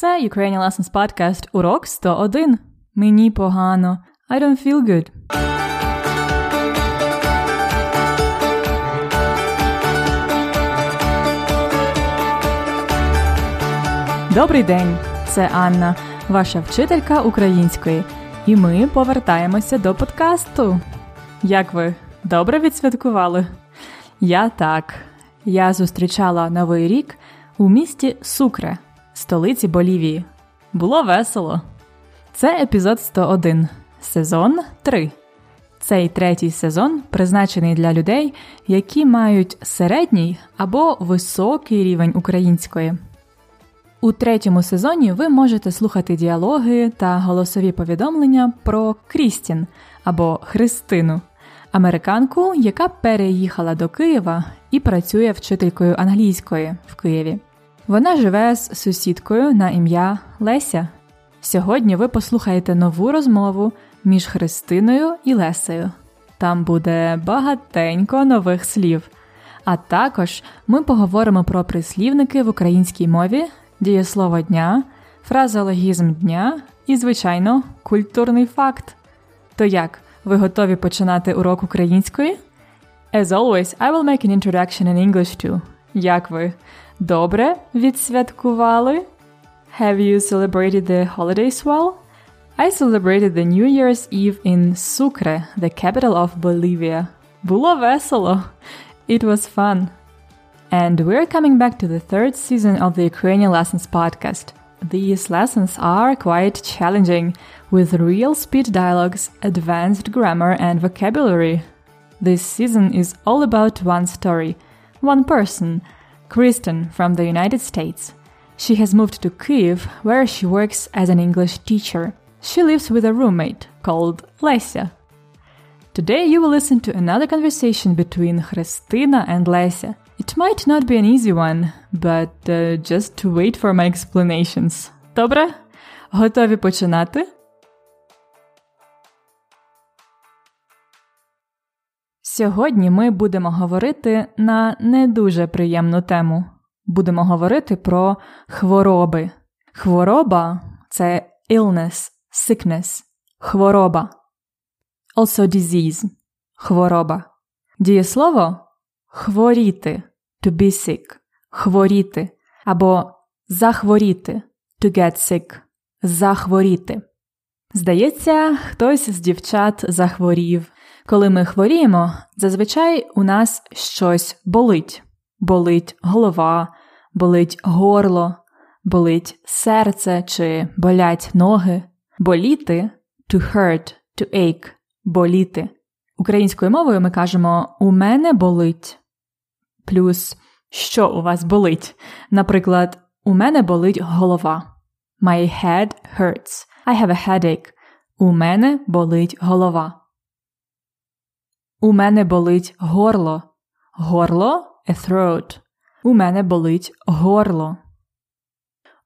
Це Ukrainian Lessons Podcast Урок 101. Мені погано. I don't feel good. Добрий день! Це Анна, ваша вчителька української, і ми повертаємося до подкасту. Як ви добре відсвяткували? Я так. Я зустрічала новий рік у місті Сукре, столиці Болівії. Було весело. Це епізод 101, сезон 3. Цей третій сезон призначений для людей, які мають середній або високий рівень української. У третьому сезоні ви можете слухати діалоги та голосові повідомлення про Крістін або Христину, американку, яка переїхала до Києва і працює вчителькою англійської в Києві. Вона живе з сусідкою на ім'я Леся. Сьогодні ви послухаєте нову розмову між Христиною і Лесею. Там буде багатенько нових слів. А також ми поговоримо про прислівники в українській мові, дієслово дня, фразеологізм дня і, звичайно, культурний факт. То як, ви готові починати урок української? As always, I will make an introduction in English too. Як ви? Добре відсвяткували? Have you celebrated the holidays well? I celebrated the New Year's Eve in Sucre, the capital of Bolivia. Було весело. It was fun. And we're coming back to the third season of the Ukrainian Lessons podcast. These lessons are quite challenging, with real speed dialogues, advanced grammar, and vocabulary. This season is all about one story, one person, Kristen from the United States. She has moved to Kyiv, where she works as an English teacher. She lives with a roommate called Lesia. Today you will listen to another conversation between Christina and Lesia. It might not be an easy one, but uh, just to wait for my explanations. Добре? Готові починати? Сьогодні ми будемо говорити на не дуже приємну тему. Будемо говорити про хвороби. Хвороба це illness, sickness, хвороба. Also disease, хвороба. Дієслово хворіти, to be sick, хворіти або захворіти, to get sick, захворіти. Здається, хтось з дівчат захворів. Коли ми хворіємо, зазвичай у нас щось болить. Болить голова, болить горло, болить серце чи болять ноги. Боліти to hurt, to ache, боліти. Українською мовою ми кажемо у мене болить. Плюс що у вас болить? Наприклад, у мене болить голова. My head hurts. I have a headache. У мене болить голова. У мене болить горло. Горло a throat. У мене болить горло.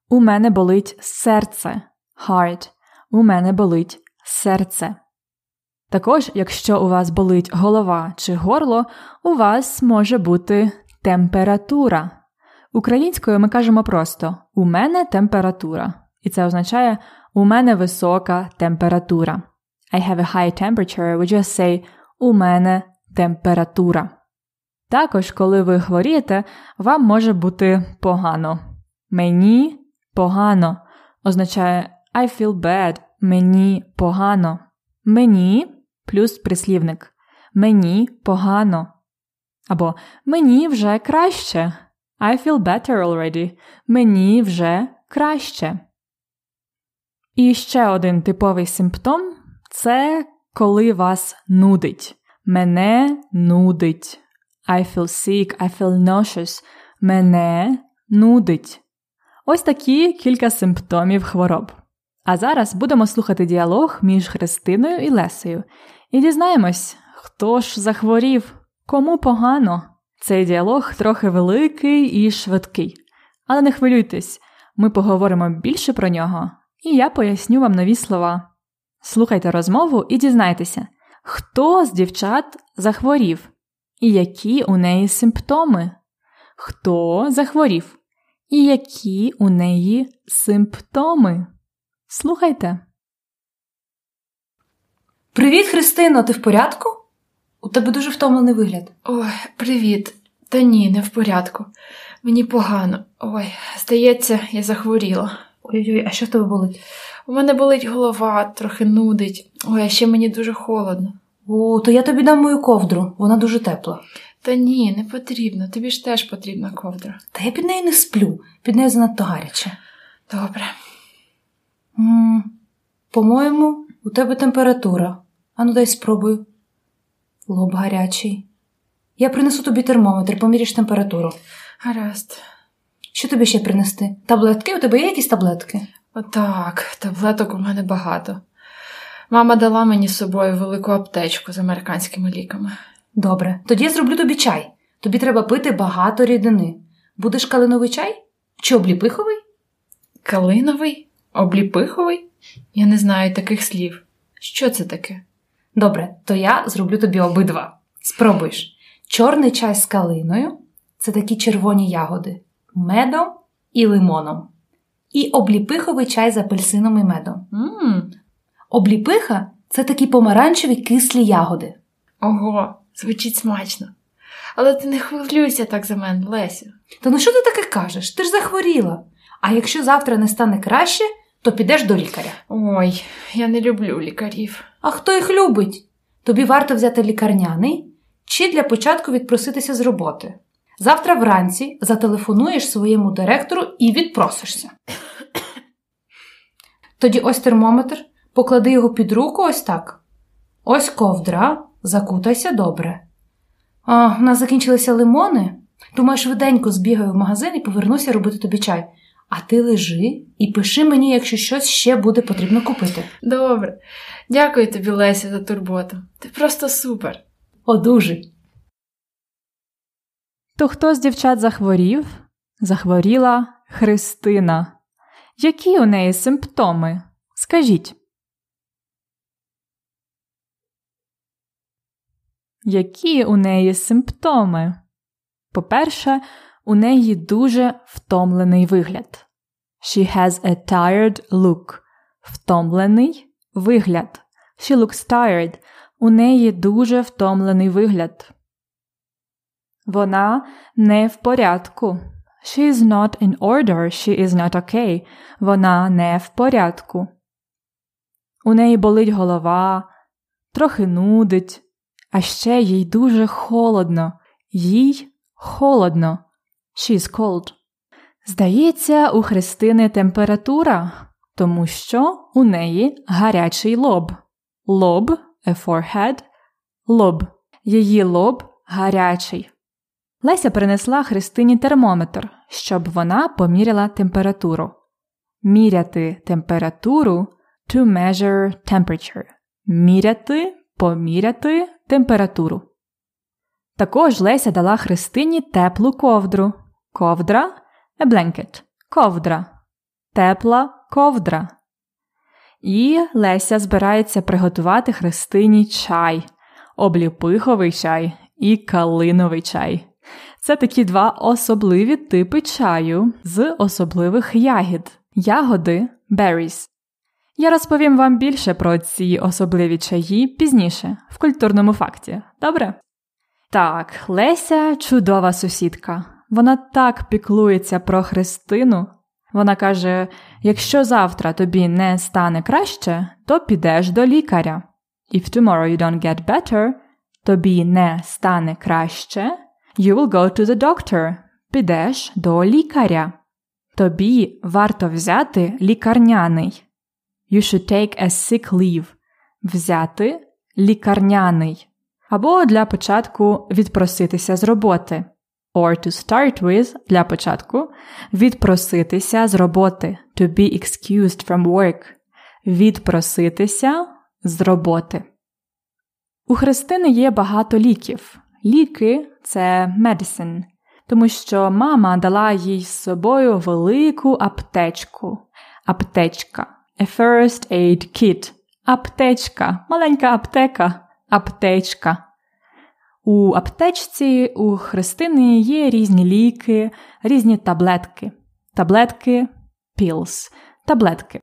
У мене болить серце. Heart. У мене болить серце. Також, якщо у вас болить голова чи горло, у вас може бути температура. Українською ми кажемо просто у мене температура. І це означає у мене висока температура. I have a high temperature, we just say у мене температура. Також, коли ви хворієте, вам може бути погано. Мені погано означає I feel bad. Мені погано. Мені плюс прислівник. Мені погано. Або мені вже краще. I feel better already. Мені вже краще. І ще один типовий симптом це коли вас нудить. Мене нудить. I feel sick, I feel nauseous. Мене нудить. Ось такі кілька симптомів хвороб. А зараз будемо слухати діалог між Христиною і Лесею і дізнаємось, хто ж захворів, кому погано. Цей діалог трохи великий і швидкий. Але не хвилюйтесь, ми поговоримо більше про нього, і я поясню вам нові слова. Слухайте розмову і дізнайтеся, хто з дівчат захворів, і які у неї симптоми, хто захворів, і які у неї симптоми. Слухайте. Привіт, Христино, ти в порядку? У тебе дуже втомлений вигляд. Ой, привіт. Та ні, не в порядку. Мені погано. Ой, здається, я захворіла. Ой-ой, а що в тебе болить? У мене болить голова, трохи нудить. Ой, а ще мені дуже холодно. О, то я тобі дам мою ковдру, вона дуже тепла. Та ні, не потрібно. Тобі ж теж потрібна ковдра. Та я під нею не сплю, під нею занадто гаряче. Добре. м По-моєму, у тебе температура. Ану, дай спробую. Лоб гарячий. Я принесу тобі термометр, поміряєш температуру. Гаразд. Що тобі ще принести? Таблетки? У тебе є якісь таблетки? Отак, таблеток у мене багато. Мама дала мені з собою велику аптечку з американськими ліками. Добре, тоді я зроблю тобі чай. Тобі треба пити багато рідини. Будеш калиновий чай? Чи обліпиховий? Калиновий? Обліпиховий? Я не знаю таких слів. Що це таке? Добре, то я зроблю тобі обидва. Спробуєш. Чорний чай з калиною це такі червоні ягоди, медом і лимоном. І обліпиховий чай з апельсином і медом. Мм, Обліпиха це такі помаранчеві кислі ягоди. ого, звучить смачно. Але ти не хвилюйся так за мене, Лесю. Та ну що ти таке кажеш? Ти ж захворіла. А якщо завтра не стане краще, то підеш до лікаря. Ой, я не люблю лікарів. А хто їх любить? Тобі варто взяти лікарняний чи для початку відпроситися з роботи. Завтра вранці зателефонуєш своєму директору і відпросишся. Тоді ось термометр, поклади його під руку ось так. Ось ковдра, закутайся добре. А, в нас закінчилися лимони. Думаю, швиденько збігаю в магазин і повернуся робити тобі чай. А ти лежи і пиши мені, якщо щось ще буде потрібно купити. Добре. Дякую тобі, Леся, за турботу. Ти просто супер. Одужий. То хто з дівчат захворів? Захворіла Христина. Які у неї симптоми? Скажіть. Які у неї симптоми? По-перше, у неї дуже втомлений вигляд. She has a tired look. Втомлений вигляд. She looks tired. У неї дуже втомлений вигляд. Вона не в порядку. She is not in order. She is not okay. Вона не в порядку. У неї болить голова, трохи нудить, а ще їй дуже холодно. Їй холодно. She's cold. Здається, у Христини температура, тому що у неї гарячий лоб. Лоб, a forehead, лоб. Її лоб гарячий. Леся принесла Христині термометр, щоб вона поміряла температуру. Міряти температуру to measure temperature. Міряти, поміряти температуру. Також Леся дала Христині теплу ковдру. Ковдра a blanket. Ковдра. Тепла ковдра. І Леся збирається приготувати Христині чай, обліпиховий чай і калиновий чай. Це такі два особливі типи чаю з особливих ягід. Ягоди berries. Я розповім вам більше про ці особливі чаї пізніше, в культурному факті. Добре? Так, Леся чудова сусідка. Вона так піклується про Христину. Вона каже: якщо завтра тобі не стане краще, то підеш до лікаря. If tomorrow you don't get better, тобі не стане краще, you will go to the doctor. Підеш до лікаря. Тобі варто взяти лікарняний. You should take a sick leave. Взяти лікарняний. Або для початку відпроситися з роботи. Or to start with для початку відпроситися з роботи. To be excused from work. Відпроситися з роботи. У Христини є багато ліків. Ліки це medicine, тому що мама дала їй з собою велику аптечку. Аптечка. A first aid kit. Аптечка. Маленька аптека. Аптечка. У аптечці у Христини є різні ліки, різні таблетки. таблетки, pills, таблетки.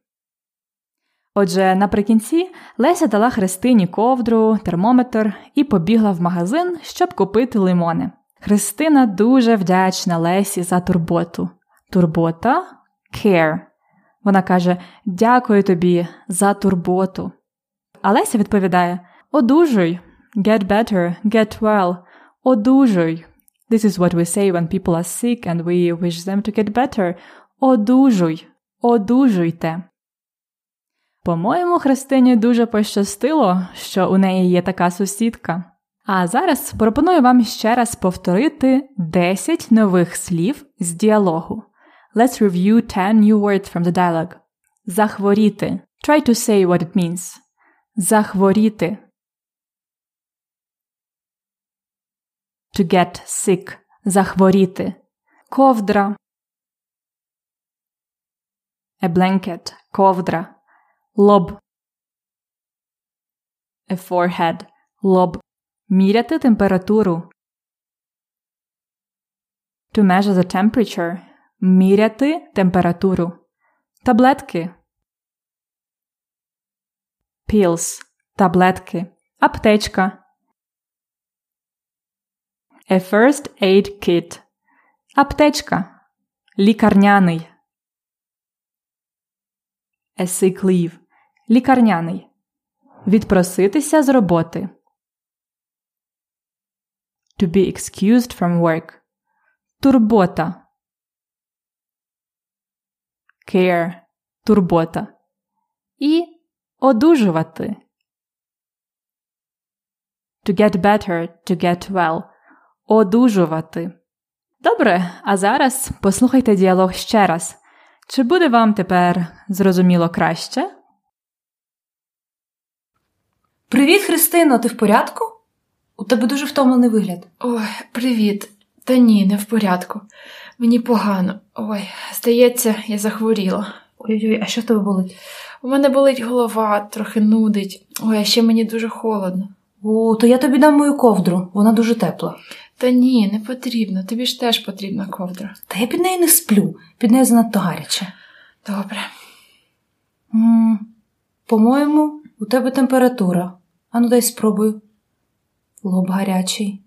Отже, наприкінці Леся дала Христині ковдру, термометр і побігла в магазин, щоб купити лимони. Христина дуже вдячна Лесі за турботу. Турбота care. Вона каже: Дякую тобі за турботу. А Леся відповідає: Одужуй, get better, get well, одужуй. This is what we say when people are sick and we wish them to get better. Одужуй, одужуйте. По-моєму, Христині дуже пощастило, що у неї є така сусідка. А зараз пропоную вам ще раз повторити 10 нових слів з діалогу. Let's review 10 new words from the dialogue. Захворіти. Try to say what it means. Захворіти. To get sick. Захворіти. Ковдра. A blanket. Ковдра. Лоб. A forehead. Лоб. Міряти температуру. To measure the temperature. Міряти температуру. Таблетки. Pills. Таблетки. Аптечка. A first aid kit. Аптечка. Лікарняний. A sick leave. Лікарняний. Відпроситися з роботи. To be excused from work. Турбота. Care. Турбота. І одужувати. To get better, to get well. Одужувати. Добре, а зараз послухайте діалог ще раз. Чи буде вам тепер зрозуміло краще? Привіт, Христино, ти в порядку? У тебе дуже втомлений вигляд. Ой, привіт. Та ні, не в порядку. Мені погано. Ой, здається, я захворіла. Ой-ой, а що в тебе болить? У мене болить голова, трохи нудить. Ой, а ще мені дуже холодно. О, то я тобі дам мою ковдру, вона дуже тепла. Та ні, не потрібно. Тобі ж теж потрібна ковдра. Та я під нею не сплю, під нею занадто гаряче. Добре. м по-моєму, у тебе температура. Ану, дай спробую. Лоб гарячий.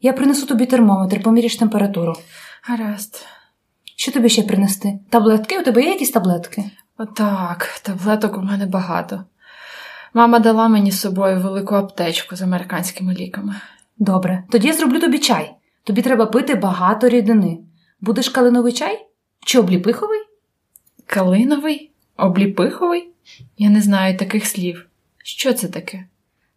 Я принесу тобі термометр, поміряш температуру. Гаразд. Що тобі ще принести? Таблетки? У тебе є якісь таблетки? Отак, таблеток у мене багато. Мама дала мені з собою велику аптечку з американськими ліками. Добре, тоді я зроблю тобі чай. Тобі треба пити багато рідини. Будеш калиновий чай? Чи обліпиховий? Калиновий? Обліпиховий? Я не знаю таких слів. Що це таке?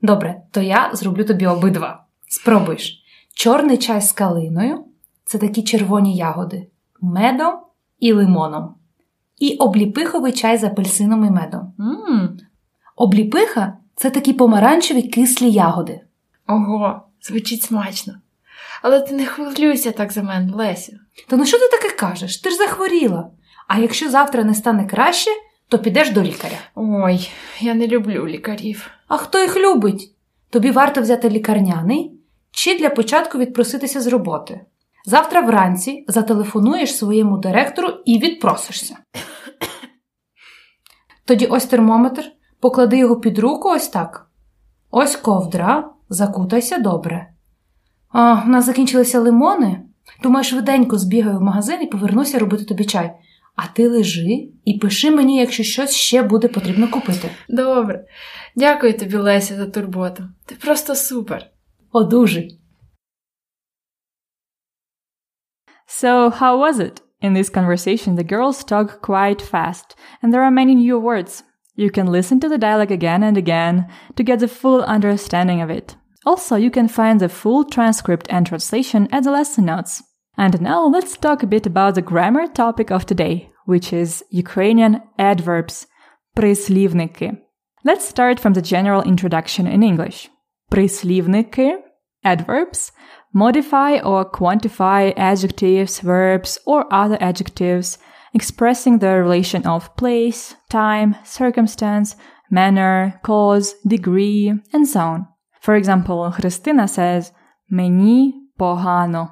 Добре, то я зроблю тобі обидва. Спробуєш. Чорний чай з калиною це такі червоні ягоди, медом і лимоном. І обліпиховий чай з апельсином і медом. Мм, Обліпиха це такі помаранчеві кислі ягоди. ого, звучить смачно. Але ти не хвилюйся так за мене, Лесю. Та ну що ти таке кажеш? Ти ж захворіла. А якщо завтра не стане краще, то підеш до лікаря. Ой, я не люблю лікарів. А хто їх любить? Тобі варто взяти лікарняний чи для початку відпроситися з роботи. Завтра вранці зателефонуєш своєму директору і відпросишся. Тоді ось термометр, поклади його під руку ось так. Ось ковдра, закутайся добре. А, в нас закінчилися лимони. Думаю, швиденько збігаю в магазин і повернуся робити тобі чай. А ти лежи і пиши мені, якщо щось ще буде потрібно купити. Добре. Дякую тобі, Леся, за турботу. Ти просто супер. Одужуй! So, how was it? In this conversation, the girls talk quite fast, and there are many new words. You can listen to the dialogue again and again to get the full understanding of it. Also, you can find the full transcript and translation at the lesson notes. And now let's talk a bit about the grammar topic of today, which is Ukrainian adverbs, прислівники. Let's start from the general introduction in English. Прислівники, adverbs, modify or quantify adjectives, verbs, or other adjectives expressing the relation of place, time, circumstance, manner, cause, degree, and so on. For example, Христина says Мені погано.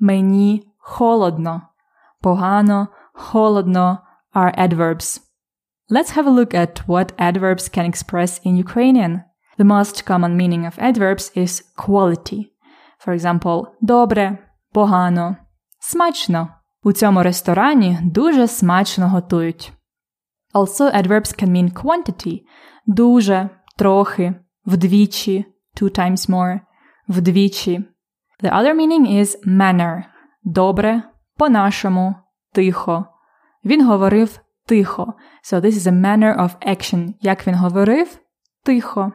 Мені холодно. Погано, холодно are adverbs. Let's have a look at what adverbs can express in Ukrainian. The most common meaning of adverbs is quality. For example, добре, погано, смачно. У цьому ресторані дуже смачно готують. Also, adverbs can mean quantity дуже, трохи, вдвічі, two times more, вдвічі. The other meaning is manner добре, по-нашому, тихо. Він говорив тихо. So this is a manner of action. Як він говорив? Тихо.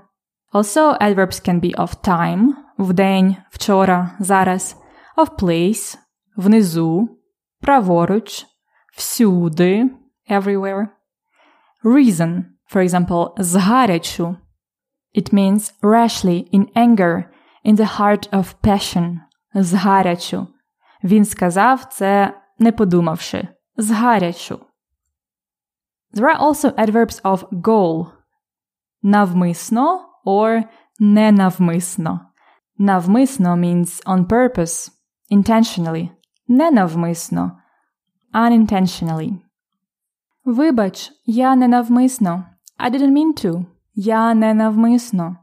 Also, adverbs can be of time вдень, вчора, зараз, of place внизу, праворуч, всюди, everywhere. Reason, for example, згарячу. It means rashly, in anger, in the heart of passion. Згарячу. Він сказав це, не подумавши. Згарячу. There are also adverbs of goal. Навмисно or ненавмисно. Навмисно means on purpose, intentionally. Ненавмисно unintentionally. Вибач, я ненавмисно. I didn't mean to. Я ненавмисно.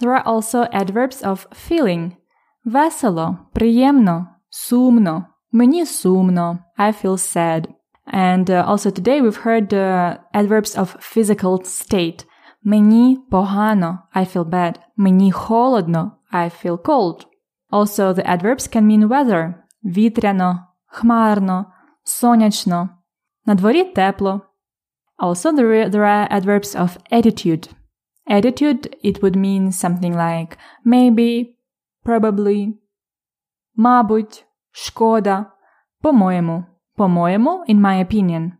There are also adverbs of feeling. Весело, приємно, сумно. Мені сумно. I feel sad. And uh, also today we've heard uh, adverbs of physical state. Мені погано. I feel bad. Мені холодно. I feel cold. Also the adverbs can mean weather. Вітряно, хмарно, сонячно. На дворі тепло. Also there, there are adverbs of attitude. Attitude, it would mean something like maybe, probably, мабуть, шкода, по-моєму, по-моєму, in my opinion.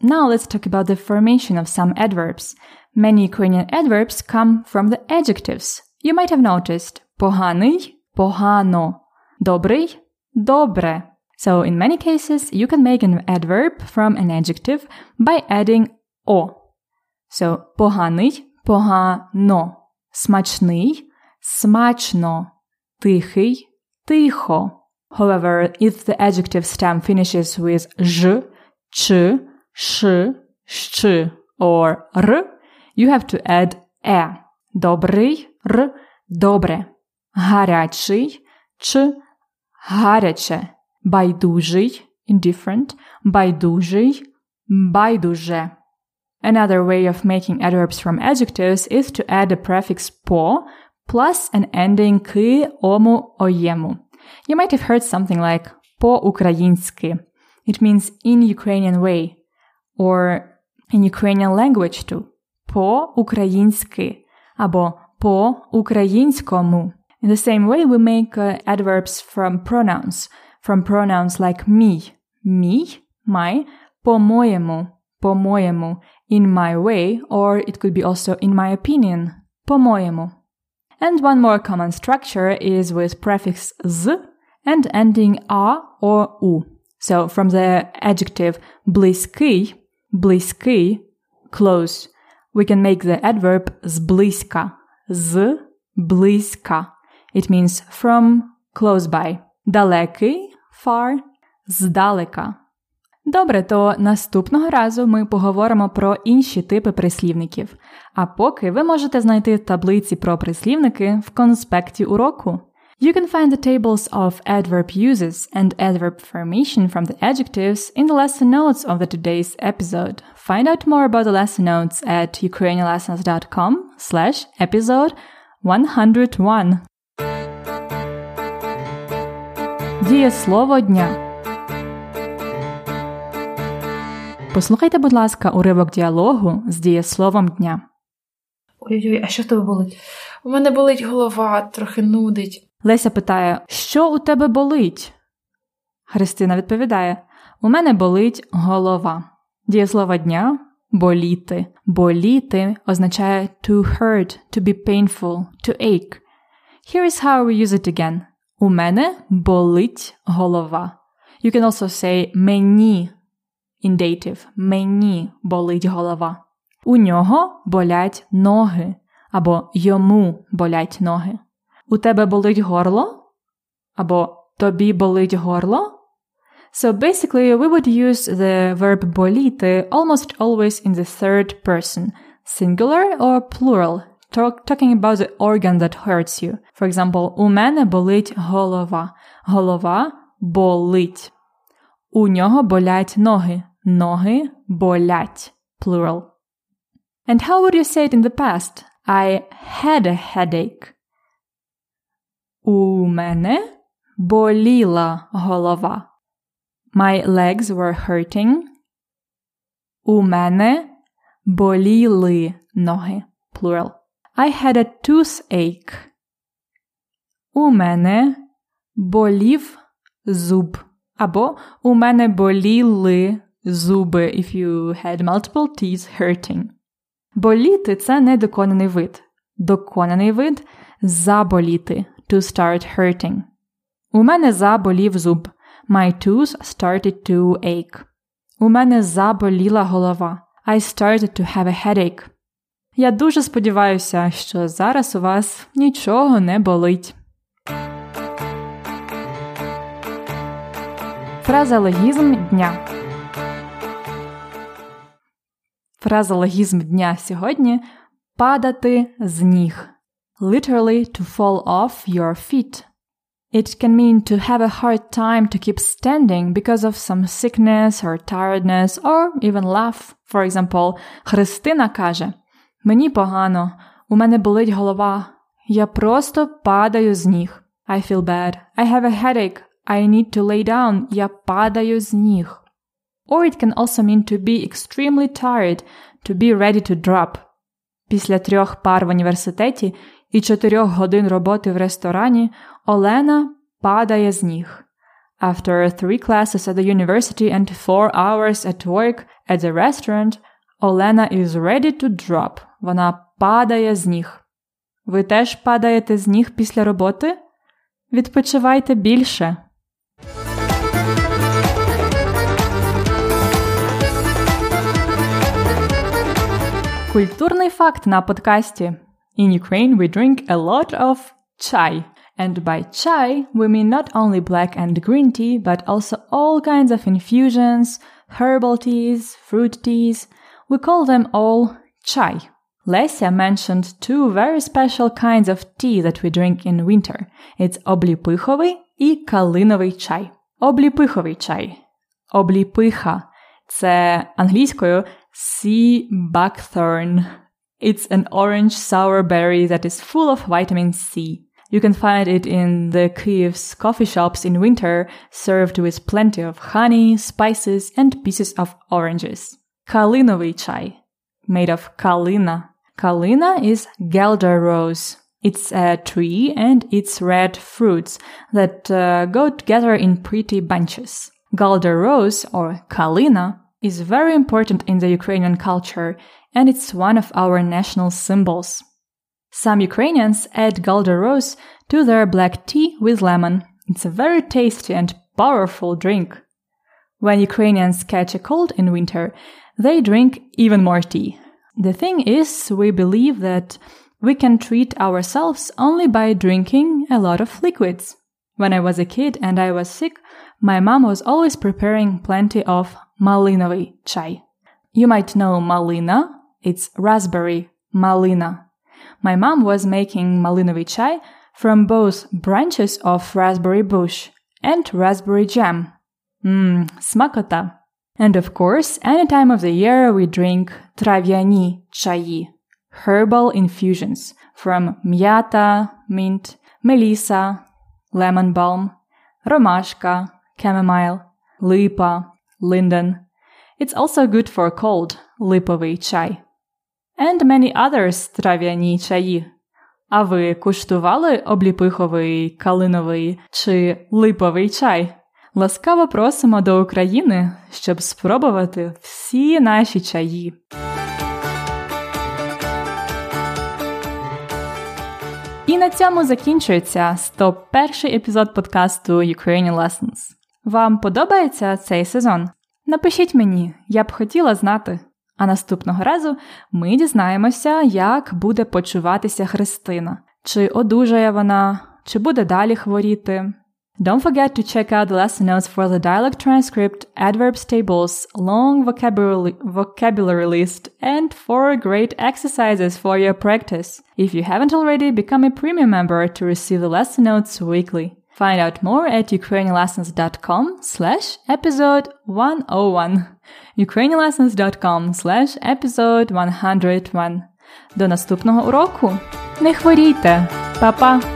Now let's talk about the formation of some adverbs. Many Ukrainian adverbs come from the adjectives. You might have noticed поганий, погано, добрий, добре. So in many cases, you can make an adverb from an adjective by adding o. So поганий, погано, смачний, смачно, тихий, тихо. However, if the adjective stem finishes with j, ch, sh, щ, or r, you have to add e. Добрий, р, добре. Гарячий, ч, гаряче. Байдужий, indifferent. Байдужий, байдуже. Another way of making adverbs from adjectives is to add a prefix po plus an ending ки, ому, оєму. You might have heard something like по-українськи. It means in Ukrainian way or in Ukrainian language too. По-українськи або по-українському. In the same way, we make uh, adverbs from pronouns, from pronouns like me, me, my, по-моєму, по-моєму, in my way, or it could be also in my opinion, по-моєму. And one more common structure is with prefix z and ending a or u. So from the adjective близький, близький, close, we can make the adverb зблизька, з близька. It means from close by. Далекий, far, здалека. Добре, то наступного разу ми поговоримо про інші типи прислівників. А поки ви можете знайти таблиці про прислівники в конспекті уроку. You can find the tables of adverb uses and adverb formation from the adjectives in the lesson notes of the today's episode. Find out more about the lesson notes at ukrainianlessons.com slash episode 101. Дієслово дня. Послухайте, будь ласка, уривок діалогу з дієсловом дня. Ой-ой, а що в тебе болить? У мене болить голова, трохи нудить. Леся питає: Що у тебе болить? Христина відповідає: У мене болить голова. Дієслово дня боліти. Боліти означає to hurt, to be painful, to ache. Here is how we use it again. У мене болить голова. You can also say мені in dative. Мені болить голова. У нього болять ноги або йому болять ноги. У тебе болить горло? Або тобі болить горло? So basically, we would use the verb bolite almost always in the third person, singular or plural, talk, talking about the organ that hurts you. For example, у мене болить голова. Голова болить. У нього болять ноги. Ноги болять. Plural. And how would you say it in the past? I had a headache. У мене боліла голова. My legs were hurting. У мене боліли ноги. Plural. I had a toothache. У мене болів зуб. Або у мене боліли зуби if you had multiple teeth hurting. Боліти це недоконаний вид. Доконаний вид заболіти to start hurting. У мене заболів зуб. My tooth started to ache. У мене заболіла голова. I started to have a headache. Я дуже сподіваюся, що зараз у вас нічого не болить. Фразеологізм дня. Фразеологізм дня сьогодні падати з ніг. Literally to fall off your feet. It can mean to have a hard time to keep standing because of some sickness or tiredness or even laugh. For example, Христина каже Мені погано, у мене болить голова. Я просто падаю з ніг. I feel bad. I have a headache. I need to lay down. Я падаю з ніг. Or it can also mean to be extremely tired, to be ready to drop. Після трьох пар в університеті і чотирьох годин роботи в ресторані Олена падає з ніг. After three classes at the university and four hours at work at the restaurant, Олена is ready to drop. Вона падає з ніг. Ви теж падаєте з ніг після роботи? Відпочивайте більше. Культурний факт на подкасті. In Ukraine we drink a lot of chai. And by chai, we mean not only black and green tea, but also all kinds of infusions, herbal teas, fruit teas. We call them all chai. Lesia mentioned two very special kinds of tea that we drink in winter. It's обліпиховий і калиновий чай. Обліпиховий чай. Обліпиха. Це англійською sea buckthorn. it's an orange sour berry that is full of vitamin C. You can find it in the Kyiv's coffee shops in winter, served with plenty of honey, spices, and pieces of oranges. Kalinovый chai, made of kalina. Kalina is Gelder rose. It's a tree and its red fruits that uh, go together in pretty bunches. Galder rose, or kalina, is very important in the Ukrainian culture and it's one of our national symbols. Some Ukrainians add Galder rose to their black tea with lemon. It's a very tasty and powerful drink. When Ukrainians catch a cold in winter, they drink even more tea. The thing is, we believe that we can treat ourselves only by drinking a lot of liquids. When I was a kid and I was sick, my mom was always preparing plenty of malinowy chai. You might know malina, it's raspberry, malina. My mom was making malinowy chai from both branches of raspberry bush and raspberry jam. Mmm, smakota. And of course, any time of the year we drink traviani chai, herbal infusions from miyata, mint, melissa, lemon balm, romashka, chamomile, lipa, linden. It's also good for cold, lipovий chai. And many others трав'яні чаї. А ви куштували обліпиховий, калиновий чи липовий чай? Ласкаво просимо до України, щоб спробувати всі наші чаї. І на цьому закінчується 101 епізод подкасту Ukrainian Lessons. Вам подобається цей сезон? Напишіть мені, я б хотіла знати. А наступного разу ми дізнаємося, як буде почуватися Христина, чи одужає вона, чи буде далі хворіти. Don't forget to check out the lesson notes for the dialogue transcript, adverbs tables, long vocabulary, vocabulary list, and four great exercises for your practice. If you haven't already, become a premium member to receive the lesson notes weekly. Find out more at ukrainianlessons.com slash episode 101. ukrainianlessons.com slash episode 101. До наступного уроку! Не хворійте! Па-па!